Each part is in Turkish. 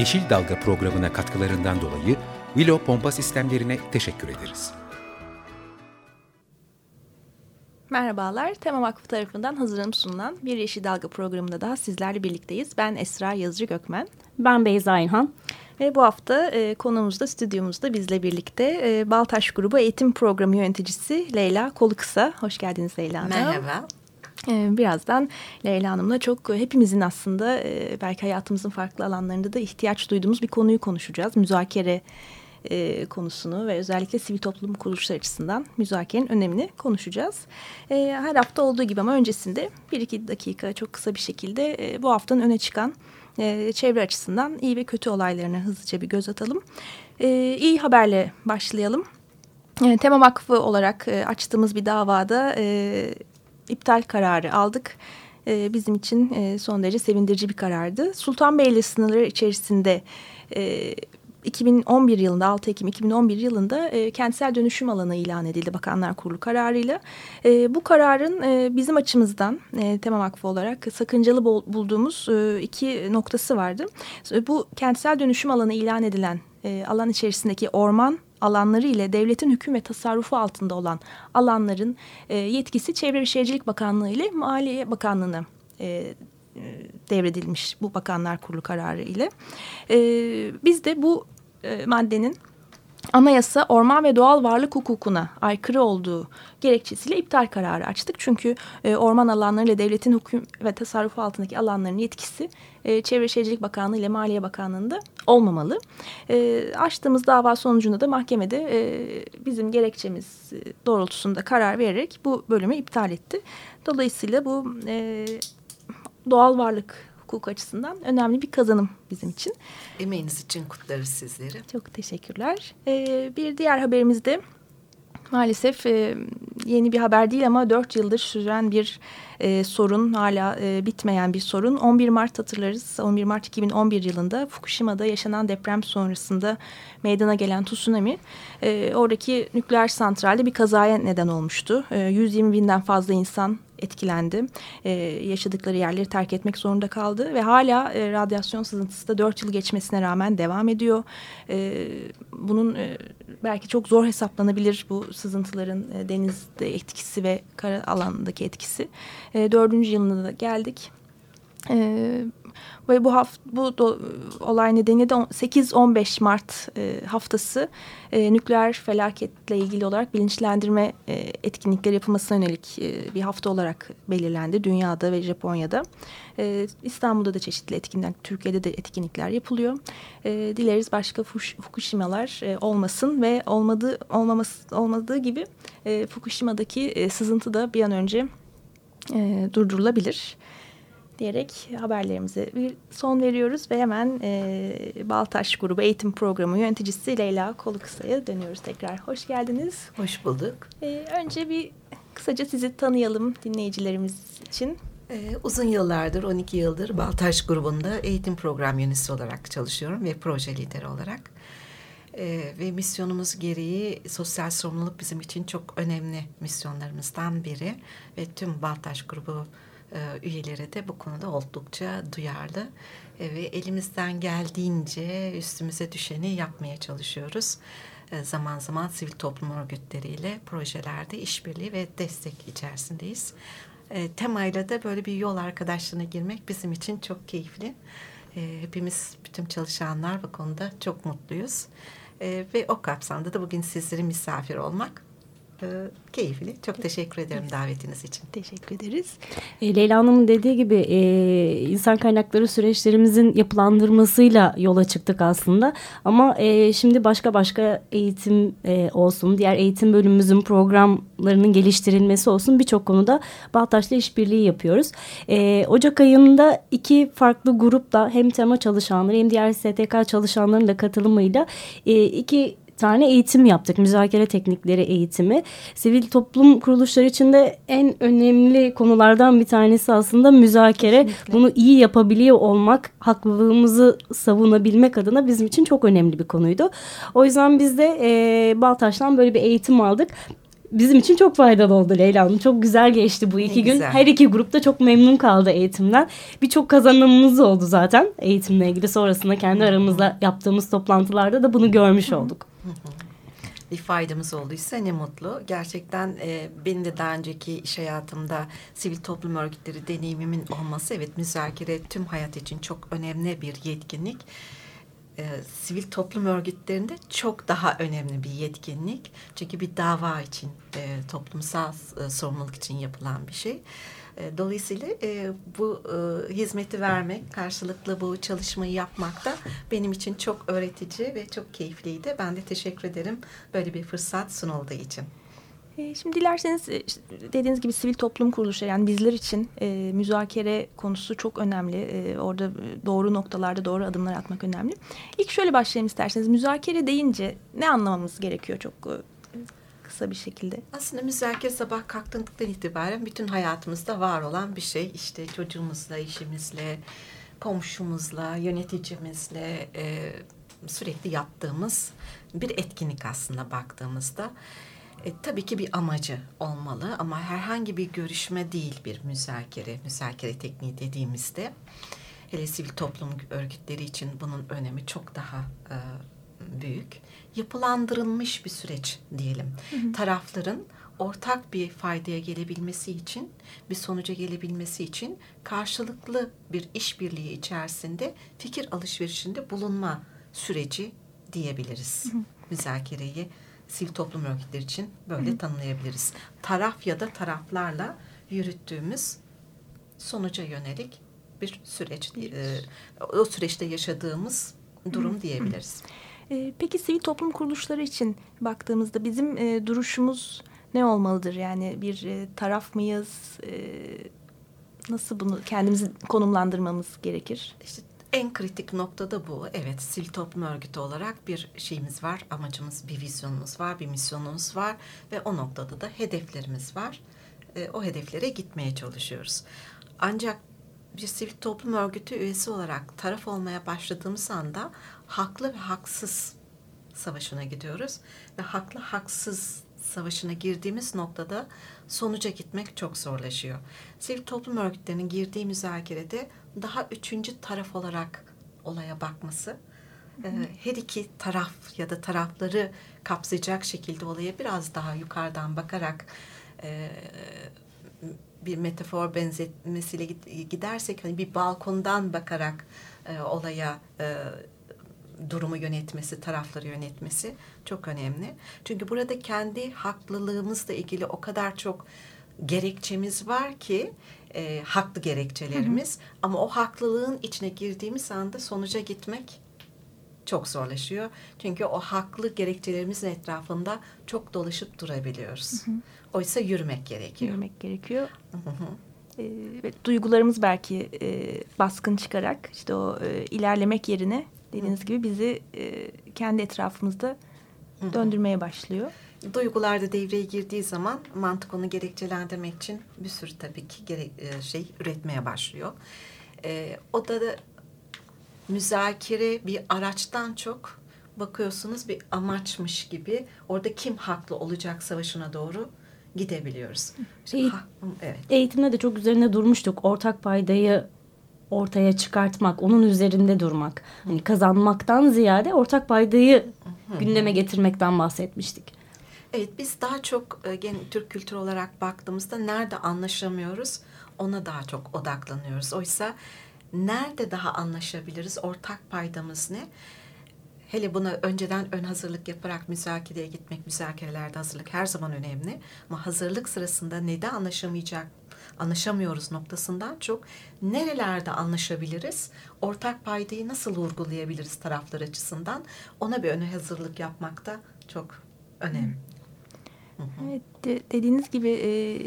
Yeşil Dalga programına katkılarından dolayı Willow Pompa Sistemlerine teşekkür ederiz. Merhabalar, Tema Vakfı tarafından hazırlanıp sunulan Bir Yeşil Dalga programında daha sizlerle birlikteyiz. Ben Esra Yazıcı Gökmen. Ben Beyza İlhan. Ve bu hafta e, konuğumuzda, stüdyomuzda bizle birlikte e, Baltaş Grubu Eğitim Programı Yöneticisi Leyla Kolukısa. Hoş geldiniz Leyla Hanım. Merhaba. E, birazdan Leyla Hanım'la çok hepimizin aslında e, belki hayatımızın farklı alanlarında da ihtiyaç duyduğumuz bir konuyu konuşacağız. Müzakere e, konusunu ve özellikle sivil toplum kuruluşları açısından müzakerenin önemini konuşacağız. E, her hafta olduğu gibi ama öncesinde bir iki dakika çok kısa bir şekilde e, bu haftanın öne çıkan e, çevre açısından iyi ve kötü olaylarına hızlıca bir göz atalım. E, iyi haberle başlayalım. E, Tema Vakfı olarak e, açtığımız bir davada e, iptal kararı aldık. E, bizim için e, son derece sevindirici bir karardı. Sultanbeyli sınırları içerisinde... E, 2011 yılında 6 Ekim 2011 yılında e, kentsel dönüşüm alanı ilan edildi Bakanlar Kurulu kararıyla. E, bu kararın e, bizim açımızdan e, Tema Vakfı olarak sakıncalı bulduğumuz e, iki noktası vardı. Bu kentsel dönüşüm alanı ilan edilen e, alan içerisindeki orman alanları ile devletin hüküm ve tasarrufu altında olan alanların e, yetkisi Çevre ve Şehircilik Bakanlığı ile Maliye Bakanlığı'na e, devredilmiş bu bakanlar kurulu kararı ile. E, biz de bu e, maddenin anayasa orman ve doğal varlık hukukuna aykırı olduğu gerekçesiyle iptal kararı açtık. Çünkü e, orman alanları ile devletin hüküm ve tasarrufu altındaki alanların yetkisi e, Çevre Şehircilik Bakanlığı ile Maliye Bakanlığı'nda olmamalı. E, açtığımız dava sonucunda da mahkemede e, bizim gerekçemiz doğrultusunda karar vererek bu bölümü iptal etti. Dolayısıyla bu e, doğal varlık hukuk açısından önemli bir kazanım bizim için. Emeğiniz için kutlarız sizleri. Çok teşekkürler. Ee, bir diğer haberimiz de maalesef e, yeni bir haber değil ama dört yıldır süren bir e, sorun hala e, bitmeyen bir sorun. 11 Mart hatırlarız 11 Mart 2011 yılında Fukushima'da yaşanan deprem sonrasında meydana gelen tsunami e, oradaki nükleer santralde bir kazaya neden olmuştu. E, 120 binden fazla insan etkilendi. E, yaşadıkları yerleri terk etmek zorunda kaldı ve hala e, radyasyon sızıntısı da dört yıl geçmesine rağmen devam ediyor. E, bunun e, belki çok zor hesaplanabilir bu sızıntıların e, denizde etkisi ve kara alandaki etkisi. E, dördüncü yılına da geldik. E, ve bu hafta bu olay nedeniyle de 8-15 Mart e, haftası e, nükleer felaketle ilgili olarak bilinçlendirme e, etkinlikleri yapılmasına yönelik e, bir hafta olarak belirlendi dünyada ve Japonya'da. E, İstanbul'da da çeşitli etkinlikler, Türkiye'de de etkinlikler yapılıyor. E, dileriz başka Fukushima'lar e, olmasın ve olmadığı olmaması olmadığı gibi e, Fukushima'daki e, sızıntı da bir an önce e, durdurulabilir diyerek haberlerimize bir son veriyoruz ve hemen e, Baltaş Grubu Eğitim Programı yöneticisi Leyla Kolukısa'ya dönüyoruz tekrar. Hoş geldiniz. Hoş bulduk. E, önce bir kısaca sizi tanıyalım dinleyicilerimiz için. Ee, uzun yıllardır, 12 yıldır Baltaş grubunda eğitim program yöneticisi olarak çalışıyorum ve proje lideri olarak. Ee, ve misyonumuz gereği sosyal sorumluluk bizim için çok önemli misyonlarımızdan biri. Ve tüm Baltaş grubu e, üyeleri de bu konuda oldukça duyarlı e, ve elimizden geldiğince üstümüze düşeni yapmaya çalışıyoruz. E, zaman zaman sivil toplum örgütleriyle projelerde işbirliği ve destek içerisindeyiz. Temayla da böyle bir yol arkadaşlığına girmek bizim için çok keyifli. Hepimiz, bütün çalışanlar bu konuda çok mutluyuz. Ve o kapsamda da bugün sizlerin misafir olmak e, keyifli. Çok teşekkür ederim davetiniz için. Teşekkür ederiz. E, Leyla Hanım'ın dediği gibi e, insan kaynakları süreçlerimizin yapılandırmasıyla yola çıktık aslında. Ama e, şimdi başka başka eğitim e, olsun, diğer eğitim bölümümüzün programlarının geliştirilmesi olsun birçok konuda Baltaş'la işbirliği yapıyoruz. E, Ocak ayında iki farklı grupla hem tema çalışanları hem diğer STK çalışanlarının da katılımıyla e, iki tane eğitim yaptık. Müzakere teknikleri eğitimi. Sivil toplum kuruluşları içinde en önemli konulardan bir tanesi aslında müzakere. Kesinlikle. Bunu iyi yapabiliyor olmak, haklılığımızı savunabilmek adına bizim için çok önemli bir konuydu. O yüzden biz de e, Baltaş'tan böyle bir eğitim aldık. Bizim için çok faydalı oldu Leyla Hanım. Çok güzel geçti bu iki Ne gün. güzel. Her iki grupta çok memnun kaldı eğitimden. Birçok kazanımımız oldu zaten eğitimle ilgili. Sonrasında kendi aramızda yaptığımız toplantılarda da bunu görmüş olduk. bir faydamız olduysa ne mutlu. Gerçekten e, benim de daha önceki iş hayatımda sivil toplum örgütleri deneyimimin olması evet müzakere tüm hayat için çok önemli bir yetkinlik. E, sivil toplum örgütlerinde çok daha önemli bir yetkinlik. Çünkü bir dava için, e, toplumsal e, sorumluluk için yapılan bir şey. E, Dolayısıyla e, bu e, hizmeti vermek, karşılıklı bu çalışmayı yapmak da benim için çok öğretici ve çok keyifliydi. Ben de teşekkür ederim böyle bir fırsat sunulduğu için. E, Şimdi dilerseniz e, dediğiniz gibi sivil toplum kuruluşları yani bizler için e, müzakere konusu çok önemli. E, orada e, doğru noktalarda doğru adımlar atmak önemli. İlk şöyle başlayalım isterseniz. Müzakere deyince ne anlamamız gerekiyor çok e, kısa bir şekilde? Aslında müzakere sabah kalktığımızdan itibaren bütün hayatımızda var olan bir şey. İşte çocuğumuzla, işimizle, komşumuzla, yöneticimizle e, sürekli yaptığımız bir etkinlik aslında baktığımızda. E, tabii ki bir amacı olmalı ama herhangi bir görüşme değil bir müzakere, müzakere tekniği dediğimizde hele sivil toplum örgütleri için bunun önemi çok daha e, büyük. Yapılandırılmış bir süreç diyelim. Tarafların ortak bir faydaya gelebilmesi için, bir sonuca gelebilmesi için karşılıklı bir işbirliği içerisinde fikir alışverişinde bulunma süreci diyebiliriz. Müzakereyi sivil toplum örgütleri için böyle tanımlayabiliriz. Taraf ya da taraflarla yürüttüğümüz sonuca yönelik bir süreç. e, o süreçte yaşadığımız durum diyebiliriz. E, Peki sivil toplum kuruluşları için baktığımızda bizim e, duruşumuz ne olmalıdır? Yani bir e, taraf mıyız? E, nasıl bunu kendimizi konumlandırmamız gerekir? İşte en kritik noktada bu. Evet, sivil toplum örgütü olarak bir şeyimiz var, amacımız, bir vizyonumuz var, bir misyonumuz var ve o noktada da hedeflerimiz var. E, o hedeflere gitmeye çalışıyoruz. Ancak bir sivil toplum örgütü üyesi olarak taraf olmaya başladığımız anda haklı ve haksız savaşına gidiyoruz ve haklı haksız savaşına girdiğimiz noktada sonuca gitmek çok zorlaşıyor. Sivil toplum örgütlerinin girdiği müzakerede daha üçüncü taraf olarak olaya bakması, e, her iki taraf ya da tarafları kapsayacak şekilde olaya biraz daha yukarıdan bakarak e, bir metafor benzetmesiyle gidersek hani bir balkondan bakarak e, olaya durumu yönetmesi, tarafları yönetmesi çok önemli. Çünkü burada kendi haklılığımızla ilgili o kadar çok gerekçemiz var ki e, haklı gerekçelerimiz ama o haklılığın içine girdiğimiz anda sonuca gitmek çok zorlaşıyor. Çünkü o haklı gerekçelerimizin etrafında çok dolaşıp durabiliyoruz. Oysa yürümek gerekiyor. Yürümek gerekiyor. Hı hı. E, ve duygularımız belki e, baskın çıkarak işte o e, ilerlemek yerine dediğiniz gibi bizi e, kendi etrafımızda döndürmeye başlıyor. Duygular da devreye girdiği zaman mantık onu gerekçelendirmek için bir sürü tabii ki gerek, e, şey üretmeye başlıyor. E, o da, da müzakere bir araçtan çok bakıyorsunuz bir amaçmış gibi orada kim haklı olacak savaşına doğru gidebiliyoruz. İyi. ha- evet. Eğitimde de çok üzerine durmuştuk. Ortak paydayı ortaya çıkartmak, onun üzerinde durmak. Hani kazanmaktan ziyade ortak paydayı gündeme getirmekten bahsetmiştik. Evet biz daha çok e, gen Türk kültürü olarak baktığımızda nerede anlaşamıyoruz ona daha çok odaklanıyoruz. Oysa nerede daha anlaşabiliriz? Ortak paydamız ne? hele buna önceden ön hazırlık yaparak müzakereye gitmek, müzakerelerde hazırlık her zaman önemli. Ama hazırlık sırasında neden anlaşamayacak, anlaşamıyoruz noktasından çok nerelerde anlaşabiliriz, ortak paydayı nasıl vurgulayabiliriz taraflar açısından ona bir ön hazırlık yapmak da çok önemli. Evet, de, dediğiniz gibi e,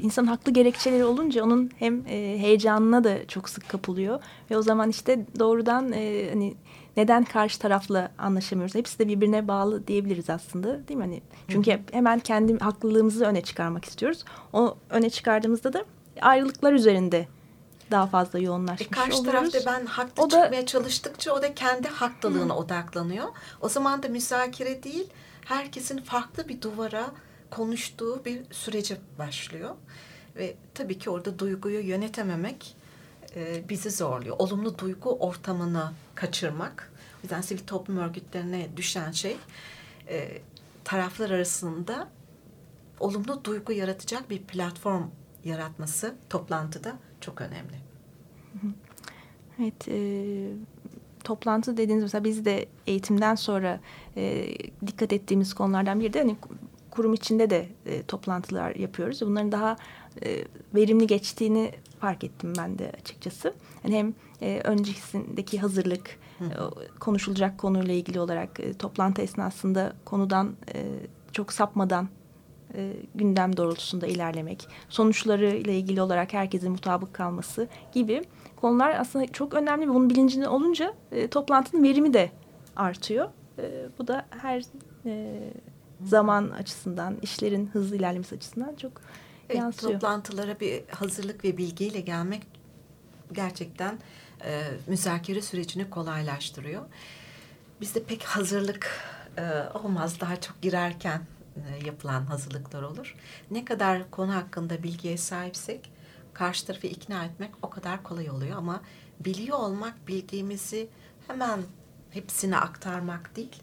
insan haklı gerekçeleri olunca onun hem e, heyecanına da çok sık kapılıyor ve o zaman işte doğrudan e, hani neden karşı tarafla anlaşamıyoruz? Hepsi de birbirine bağlı diyebiliriz aslında, değil mi? Hani çünkü hemen kendi haklılığımızı öne çıkarmak istiyoruz. O öne çıkardığımızda da ayrılıklar üzerinde daha fazla yoğunlaşmış e karşı oluyoruz. tarafta ben haklı O da- çıkmaya çalıştıkça o da kendi haklılığına odaklanıyor. O zaman da müzakere değil, herkesin farklı bir duvara konuştuğu bir sürece başlıyor. Ve tabii ki orada duyguyu yönetememek e, bizi zorluyor. Olumlu duygu ortamını kaçırmak. O yüzden sivil toplum örgütlerine düşen şey e, taraflar arasında olumlu duygu yaratacak bir platform yaratması toplantıda çok önemli. Evet, e, toplantı dediğiniz mesela biz de eğitimden sonra e, dikkat ettiğimiz konulardan biri de hani kurum içinde de e, toplantılar yapıyoruz. Bunların daha e, verimli geçtiğini fark ettim ben de açıkçası. Yani hem e, öncesindeki hazırlık, e, konuşulacak konuyla ilgili olarak e, toplantı esnasında konudan e, çok sapmadan e, gündem doğrultusunda ilerlemek, sonuçları ile ilgili olarak herkesin mutabık kalması gibi konular aslında çok önemli. Bunun bilincinde olunca e, toplantının verimi de artıyor. E, bu da her e, zaman açısından, işlerin hızlı ilerlemesi açısından çok Evet, yansıyor. toplantılara bir hazırlık ve bilgiyle gelmek gerçekten e, müzakere sürecini kolaylaştırıyor. Bizde pek hazırlık e, olmaz. Daha çok girerken e, yapılan hazırlıklar olur. Ne kadar konu hakkında bilgiye sahipsek karşı tarafı ikna etmek o kadar kolay oluyor. Ama biliyor olmak bildiğimizi hemen hepsine aktarmak değil.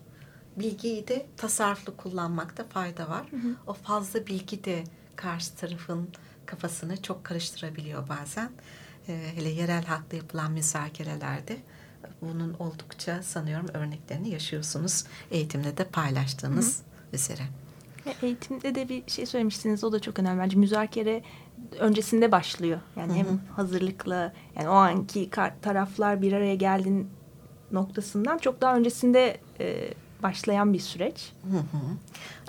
Bilgiyi de tasarruflu kullanmakta fayda var. O fazla bilgi de karşı tarafın kafasını çok karıştırabiliyor bazen. Ee, hele yerel halkta yapılan müzakerelerde bunun oldukça sanıyorum örneklerini yaşıyorsunuz. Eğitimde de paylaştığınız üzere. Ve Eğitimde de bir şey söylemiştiniz. O da çok önemli. Bence müzakere öncesinde başlıyor. Yani hem hazırlıkla yani o anki taraflar bir araya geldiğin noktasından çok daha öncesinde e, başlayan bir süreç. Hı hı.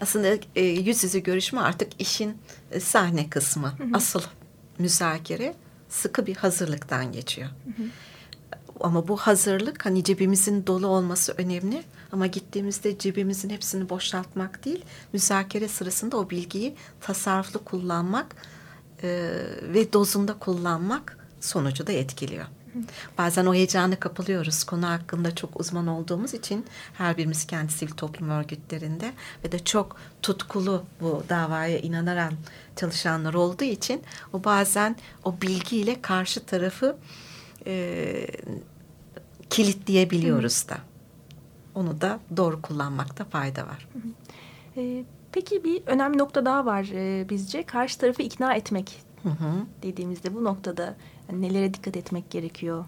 Aslında e, yüz yüze görüşme artık işin e, sahne kısmı. Asıl müzakere sıkı bir hazırlıktan geçiyor. Ama bu hazırlık hani cebimizin dolu olması önemli. Ama gittiğimizde cebimizin hepsini boşaltmak değil, müzakere sırasında o bilgiyi tasarruflu kullanmak e, ve dozunda kullanmak sonucu da etkiliyor. Bazen o heyecana kapılıyoruz. Konu hakkında çok uzman olduğumuz için her birimiz kendi sivil toplum örgütlerinde ve de çok tutkulu bu davaya inanarak çalışanlar olduğu için o bazen o bilgiyle karşı tarafı e, kilitleyebiliyoruz da. Onu da doğru kullanmakta fayda var. E, peki bir önemli nokta daha var e, bizce. Karşı tarafı ikna etmek Hı hı. dediğimizde bu noktada nelere dikkat etmek gerekiyor?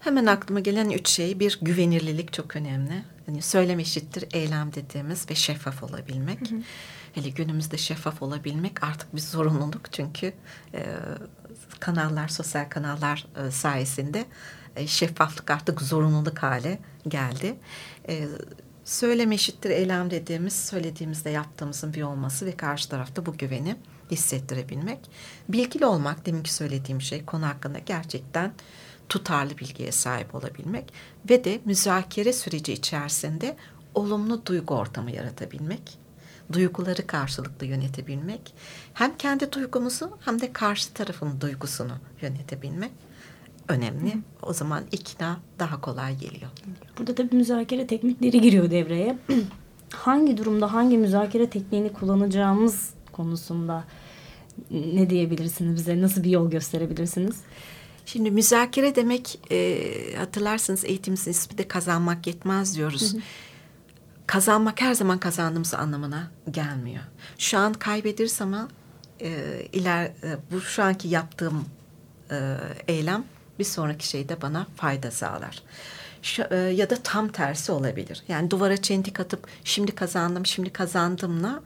Hemen aklıma gelen üç şey. Bir güvenirlilik çok önemli. Hani söylem eşittir eylem dediğimiz ve şeffaf olabilmek. Hele günümüzde şeffaf olabilmek artık bir zorunluluk. Çünkü e, kanallar, sosyal kanallar e, sayesinde e, şeffaflık artık zorunluluk hale geldi. E, söylem eşittir eylem dediğimiz söylediğimizde yaptığımızın bir olması ve karşı tarafta bu güveni hissettirebilmek. Bilgili olmak deminki söylediğim şey konu hakkında gerçekten tutarlı bilgiye sahip olabilmek ve de müzakere süreci içerisinde olumlu duygu ortamı yaratabilmek, duyguları karşılıklı yönetebilmek, hem kendi duygumuzu hem de karşı tarafın duygusunu yönetebilmek önemli. O zaman ikna daha kolay geliyor. Burada tabii müzakere teknikleri giriyor devreye. hangi durumda hangi müzakere tekniğini kullanacağımız konusunda ne diyebilirsiniz bize? Nasıl bir yol gösterebilirsiniz? Şimdi müzakere demek e, hatırlarsınız eğitimimizin ismi de kazanmak yetmez diyoruz. Kazanmak her zaman kazandığımız anlamına gelmiyor. Şu an kaybederiz ama e, iler e, bu şu anki yaptığım e, eylem bir sonraki şeyde bana fayda sağlar. Şu, e, ya da tam tersi olabilir. Yani duvara çentik atıp şimdi kazandım, şimdi kazandımla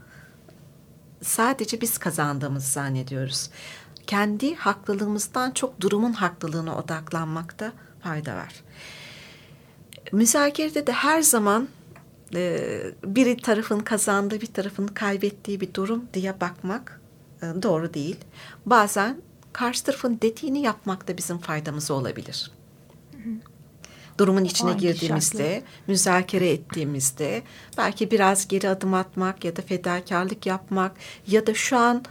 sadece biz kazandığımızı zannediyoruz. Kendi haklılığımızdan çok durumun haklılığına odaklanmakta fayda var. Müzakerede de her zaman e, bir tarafın kazandığı, bir tarafın kaybettiği bir durum diye bakmak e, doğru değil. Bazen karşı tarafın dediğini yapmak da bizim faydamıza olabilir. Durumun içine Hangi girdiğimizde, müzakere ettiğimizde belki biraz geri adım atmak ya da fedakarlık yapmak ya da şu an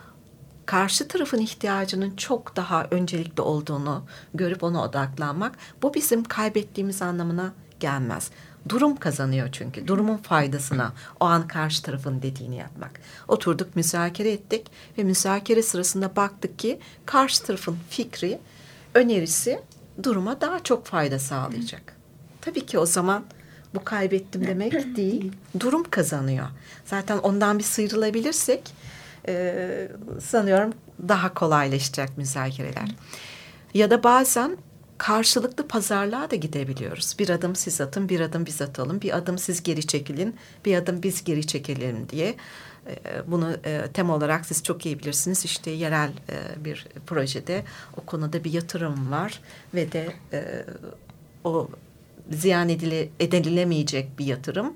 karşı tarafın ihtiyacının çok daha öncelikli olduğunu görüp ona odaklanmak bu bizim kaybettiğimiz anlamına gelmez. Durum kazanıyor çünkü. Durumun faydasına o an karşı tarafın dediğini yapmak. Oturduk müzakere ettik ve müzakere sırasında baktık ki karşı tarafın fikri, önerisi duruma daha çok fayda sağlayacak. Tabii ki o zaman bu kaybettim demek değil, durum kazanıyor. Zaten ondan bir sıyrılabilirsek e, sanıyorum daha kolaylaşacak müzakereler. Ya da bazen karşılıklı pazarlığa da gidebiliyoruz. Bir adım siz atın, bir adım biz atalım, bir adım siz geri çekilin, bir adım biz geri çekelim diye. Bunu tem olarak siz çok iyi bilirsiniz. İşte yerel bir projede o konuda bir yatırım var ve de o ziyan edile, edilemeyecek bir yatırım.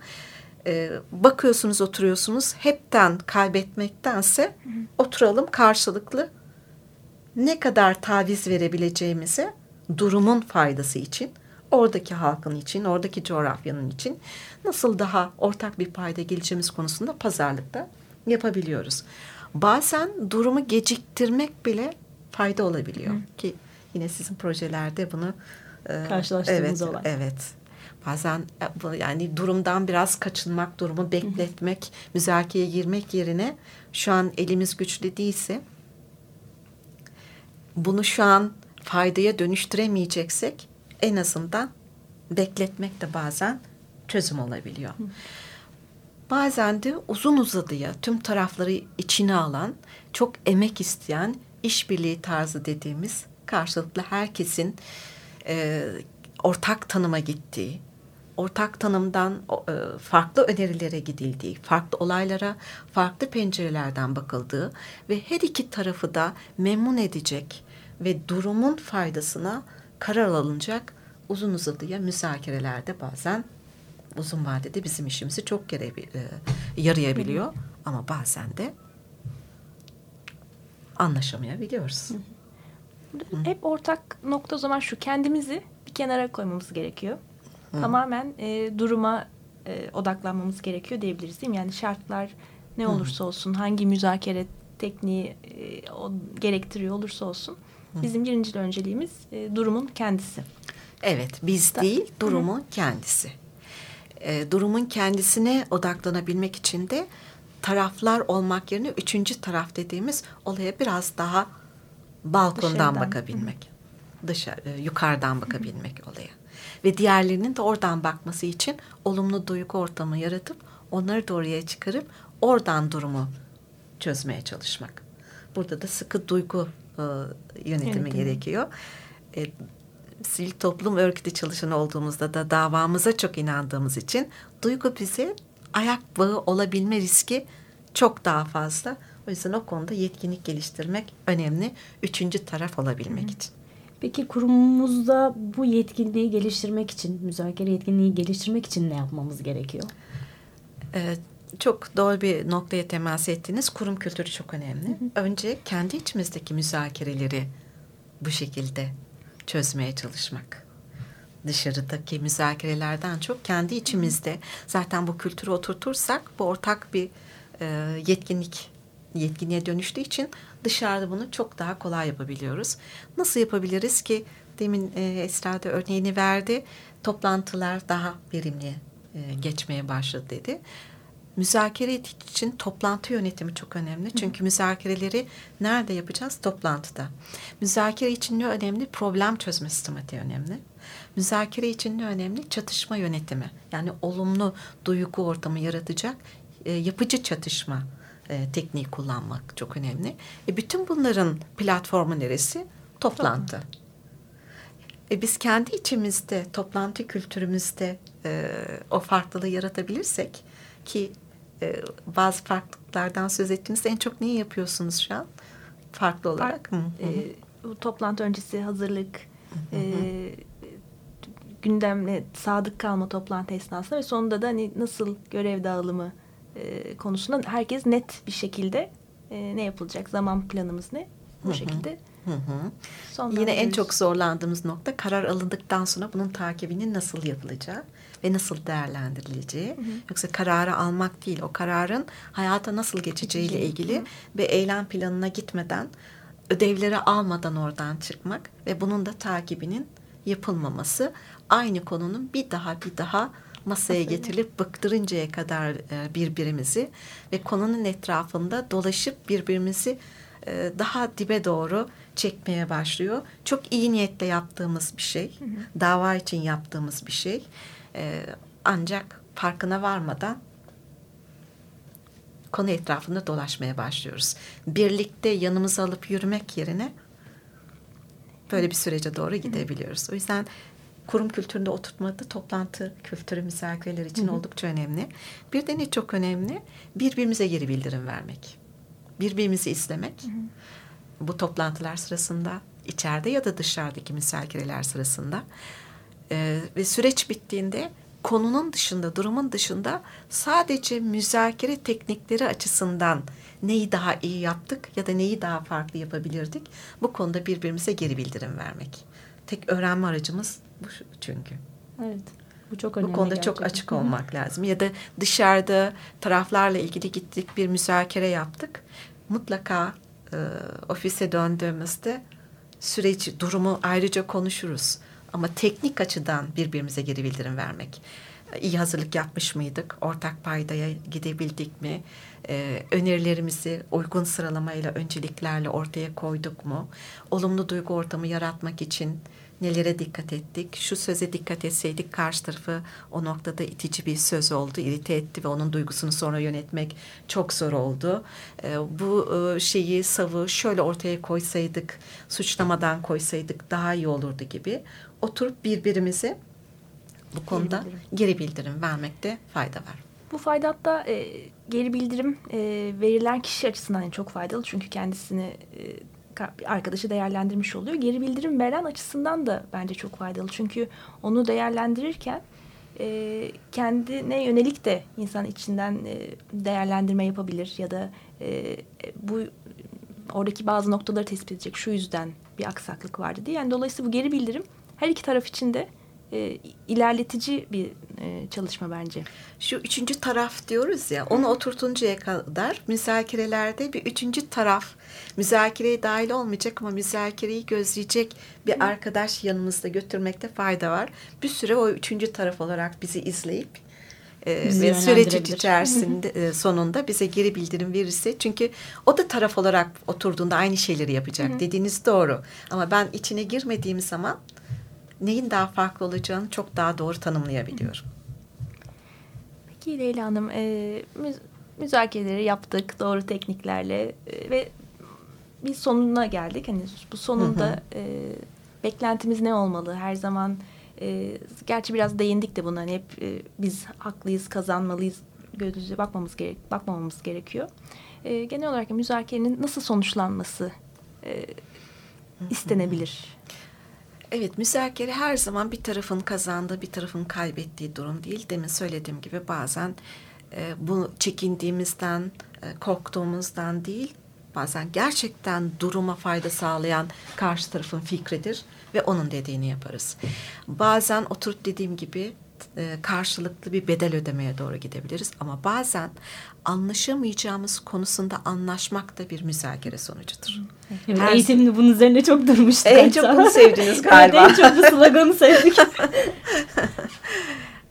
Ee, bakıyorsunuz oturuyorsunuz hepten kaybetmektense hı hı. oturalım karşılıklı ne kadar taviz verebileceğimizi durumun faydası için oradaki halkın için oradaki coğrafyanın için nasıl daha ortak bir payda geleceğimiz konusunda pazarlıkta yapabiliyoruz. Bazen durumu geciktirmek bile fayda olabiliyor hı. ki yine sizin projelerde bunu karşılaştığımız evet, olay. Evet. Bazen yani durumdan biraz kaçınmak, durumu bekletmek, hı hı. müzakereye girmek yerine şu an elimiz güçlü değilse bunu şu an faydaya dönüştüremeyeceksek en azından bekletmek de bazen çözüm olabiliyor. Hı. Bazen de uzun uzadıya tüm tarafları içine alan, çok emek isteyen işbirliği tarzı dediğimiz karşılıklı herkesin e, ortak tanıma gittiği, ortak tanımdan e, farklı önerilere gidildiği, farklı olaylara farklı pencerelerden bakıldığı ve her iki tarafı da memnun edecek ve durumun faydasına karar alınacak uzun uzadıya müzakerelerde bazen uzun vadede bizim işimizi çok gere, e, yarayabiliyor. Ama bazen de anlaşamayabiliyoruz. Hep ortak nokta o zaman şu kendimizi bir kenara koymamız gerekiyor. Hı. Tamamen e, duruma e, odaklanmamız gerekiyor diyebiliriz değil mi? Yani şartlar ne olursa olsun, hangi müzakere tekniği e, o gerektiriyor olursa olsun Hı. bizim birinci önceliğimiz e, durumun kendisi. Evet, biz da, değil, durumun Hı. kendisi. E, durumun kendisine odaklanabilmek için de taraflar olmak yerine üçüncü taraf dediğimiz olaya biraz daha balkondan Dışarıdan. bakabilmek. Hı. Dışarı, e, yukarıdan bakabilmek Hı. olaya ve diğerlerinin de oradan bakması için olumlu duygu ortamı yaratıp onları da oraya çıkarıp oradan durumu çözmeye çalışmak. Burada da sıkı duygu e, yönetimi Yönetim. gerekiyor. E, sivil toplum örgütü çalışan olduğumuzda da davamıza çok inandığımız için duygu bize ayak bağı olabilme riski çok daha fazla. O yüzden o konuda yetkinlik geliştirmek önemli. Üçüncü taraf olabilmek Hı. için. Peki kurumumuzda bu yetkinliği geliştirmek için, müzakere yetkinliği geliştirmek için ne yapmamız gerekiyor? Evet, çok doğru bir noktaya temas ettiniz. Kurum kültürü çok önemli. Hı hı. Önce kendi içimizdeki müzakereleri bu şekilde çözmeye çalışmak. Dışarıdaki müzakerelerden çok kendi içimizde zaten bu kültürü oturtursak bu ortak bir e, yetkinlik yetkinliğe dönüştüğü için dışarıda bunu çok daha kolay yapabiliyoruz. Nasıl yapabiliriz ki? Demin e, Esra da örneğini verdi. Toplantılar daha verimli e, geçmeye başladı dedi. Müzakere için toplantı yönetimi çok önemli. Çünkü müzakereleri nerede yapacağız? Toplantıda. Müzakere için ne önemli? Problem çözme sistematiği önemli. Müzakere için ne önemli? Çatışma yönetimi. Yani olumlu duygu ortamı yaratacak e, yapıcı çatışma e, tekniği kullanmak çok önemli. E, bütün bunların platformu neresi? Toplantı. E biz kendi içimizde, toplantı kültürümüzde e, o farklılığı yaratabilirsek ki e, bazı farklılıklardan söz ettiğinizde en çok neyi yapıyorsunuz şu an? Farklı olarak. Hı hı. E, toplantı öncesi hazırlık, e, gündemle sadık kalma toplantı esnasında ve sonunda da hani nasıl görev dağılımı e, konusunda herkes net bir şekilde e, ne yapılacak, zaman planımız ne bu şekilde. Hı hı. Yine en çok zorlandığımız nokta karar alındıktan sonra bunun takibinin nasıl yapılacağı ve nasıl değerlendirileceği. Hı hı. Yoksa kararı almak değil, o kararın hayata nasıl geçeceği ile ilgili hı. ve eylem planına gitmeden ödevleri almadan oradan çıkmak ve bunun da takibinin yapılmaması aynı konunun bir daha bir daha masaya getirilip bıktırıncaya kadar e, birbirimizi ve konunun etrafında dolaşıp birbirimizi e, daha dibe doğru çekmeye başlıyor. Çok iyi niyetle yaptığımız bir şey. Hı hı. Dava için yaptığımız bir şey. E, ancak farkına varmadan konu etrafında dolaşmaya başlıyoruz. Birlikte yanımıza alıp yürümek yerine böyle bir sürece doğru gidebiliyoruz. O yüzden kurum kültüründe oturtmada toplantı kültürü misafirler için hı hı. oldukça önemli. Bir de ne çok önemli? Birbirimize geri bildirim vermek. Birbirimizi izlemek. Hı hı. Bu toplantılar sırasında içeride ya da dışarıdaki misafirler sırasında ee, ve süreç bittiğinde konunun dışında, durumun dışında sadece müzakere teknikleri açısından neyi daha iyi yaptık ya da neyi daha farklı yapabilirdik? Bu konuda birbirimize geri bildirim vermek. Tek öğrenme aracımız bu çünkü. Evet. Bu çok önemli. Bu konuda gerçekten. çok açık olmak lazım. Ya da dışarıda taraflarla ilgili gittik bir müzakere yaptık. Mutlaka e, ofise döndüğümüzde süreci, durumu ayrıca konuşuruz. Ama teknik açıdan birbirimize geri bildirim vermek. İyi hazırlık yapmış mıydık? Ortak paydaya gidebildik mi? Ee, önerilerimizi uygun sıralamayla, önceliklerle ortaya koyduk mu? Olumlu duygu ortamı yaratmak için nelere dikkat ettik? Şu söze dikkat etseydik karşı tarafı o noktada itici bir söz oldu, irite etti ve onun duygusunu sonra yönetmek çok zor oldu. Ee, bu e, şeyi savı şöyle ortaya koysaydık, suçlamadan koysaydık daha iyi olurdu gibi. Oturup birbirimize bu konuda geri bildirim, geri bildirim vermekte fayda var. Bu fayda hatta e, geri bildirim e, verilen kişi açısından çok faydalı. Çünkü kendisini e, arkadaşı değerlendirmiş oluyor. Geri bildirim veren açısından da bence çok faydalı. Çünkü onu değerlendirirken e, kendine yönelik de insan içinden e, değerlendirme yapabilir ya da e, bu oradaki bazı noktaları tespit edecek. Şu yüzden bir aksaklık vardı diye. Yani dolayısıyla bu geri bildirim her iki taraf için de e, ilerletici bir e, çalışma bence. Şu üçüncü taraf diyoruz ya onu oturtuncaya kadar müzakerelerde bir üçüncü taraf müzakereye dahil olmayacak ama müzakereyi gözleyecek bir Hı. arkadaş yanımızda götürmekte fayda var. Bir süre o üçüncü taraf olarak bizi izleyip e, ve süreci içerisinde e, sonunda bize geri bildirim verirse çünkü o da taraf olarak oturduğunda aynı şeyleri yapacak. Hı. Dediğiniz doğru. Ama ben içine girmediğim zaman neyin daha farklı olacağını çok daha doğru tanımlayabiliyorum. Peki Leyla Hanım, e, müz müzakereleri yaptık doğru tekniklerle e, ve bir sonuna geldik. Hani bu sonunda hı hı. E, beklentimiz ne olmalı? Her zaman e, gerçi biraz değindik de buna. Hani hep e, biz haklıyız, kazanmalıyız gözümüze bakmamız gerek, bakmamamız gerekiyor. E, genel olarak müzakerenin nasıl sonuçlanması e, istenebilir? Evet müzakere her zaman bir tarafın kazandığı bir tarafın kaybettiği durum değil. Demin söylediğim gibi bazen e, bu çekindiğimizden, e, korktuğumuzdan değil, bazen gerçekten duruma fayda sağlayan karşı tarafın fikridir ve onun dediğini yaparız. Bazen oturup dediğim gibi e, karşılıklı bir bedel ödemeye doğru gidebiliriz. Ama bazen anlaşamayacağımız konusunda anlaşmak da bir müzakere sonucudur. Evet, Her... Eğitimde bunun üzerine çok durmuştuk. En çok bunu sevdiniz galiba. en çok bu sloganı sevdik.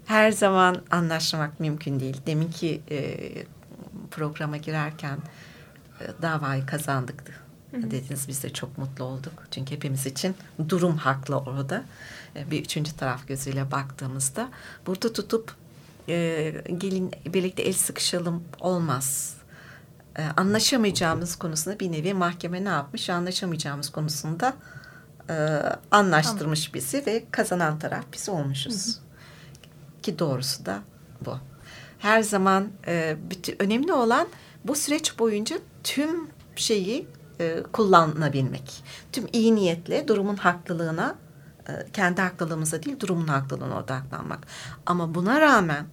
Her zaman anlaşmak mümkün değil. Deminki e, programa girerken e, davayı kazandık dediniz. Biz de çok mutlu olduk. Çünkü hepimiz için durum haklı orada. Bir üçüncü taraf gözüyle baktığımızda burada tutup e, gelin birlikte el sıkışalım olmaz. E, anlaşamayacağımız konusunda bir nevi mahkeme ne yapmış? Anlaşamayacağımız konusunda e, anlaştırmış bizi ve kazanan taraf biz olmuşuz. Ki doğrusu da bu. Her zaman e, bütün, önemli olan bu süreç boyunca tüm şeyi e, kullanabilmek. Tüm iyi niyetle durumun haklılığına e, kendi haklılığımıza değil durumun haklılığına odaklanmak. Ama buna rağmen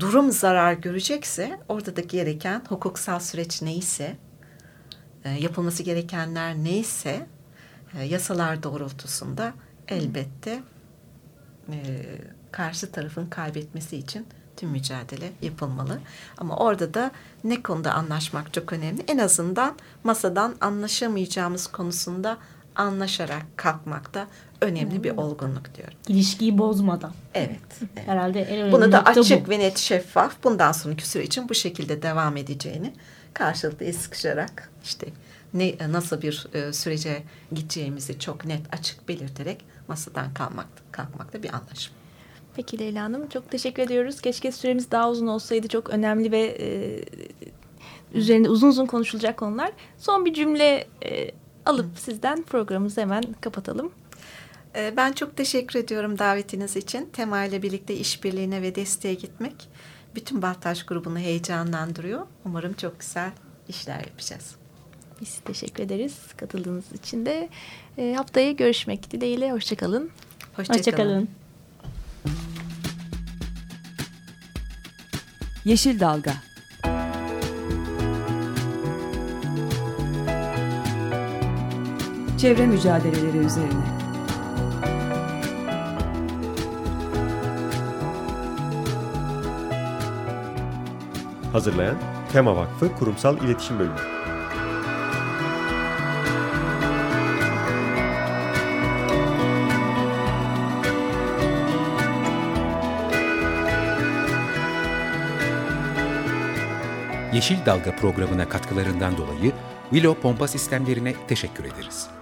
durum zarar görecekse orada da gereken hukuksal süreç neyse e, yapılması gerekenler neyse e, yasalar doğrultusunda elbette e, karşı tarafın kaybetmesi için tüm mücadele yapılmalı. Ama orada da ne konuda anlaşmak çok önemli. En azından masadan anlaşamayacağımız konusunda anlaşarak kalkmak da önemli bir olgunluk diyorum. İlişkiyi bozmadan. Evet. evet. Herhalde en önemli Bunu da nokta açık bu. ve net şeffaf bundan sonraki süre için bu şekilde devam edeceğini karşılıklı sıkışarak işte ne nasıl bir e, sürece gideceğimizi çok net açık belirterek masadan kalmak kalkmak da bir anlaşma. Peki Leyla Hanım çok teşekkür ediyoruz. Keşke süremiz daha uzun olsaydı çok önemli ve e, üzerinde uzun uzun konuşulacak konular. Son bir cümle e, alıp sizden programımızı hemen kapatalım. E, Ben çok teşekkür ediyorum davetiniz için. Tema ile birlikte işbirliğine ve desteğe gitmek bütün Bahtaş grubunu heyecanlandırıyor. Umarım çok güzel işler yapacağız. Biz teşekkür ederiz katıldığınız için de. E, haftaya görüşmek dileğiyle. Hoşçakalın. Hoşçakalın. Hoşçakalın. Yeşil Dalga Çevre mücadeleleri üzerine Hazırlayan Tema Vakfı Kurumsal İletişim Bölümü. Yeşil Dalga programına katkılarından dolayı Willow Pompa Sistemlerine teşekkür ederiz.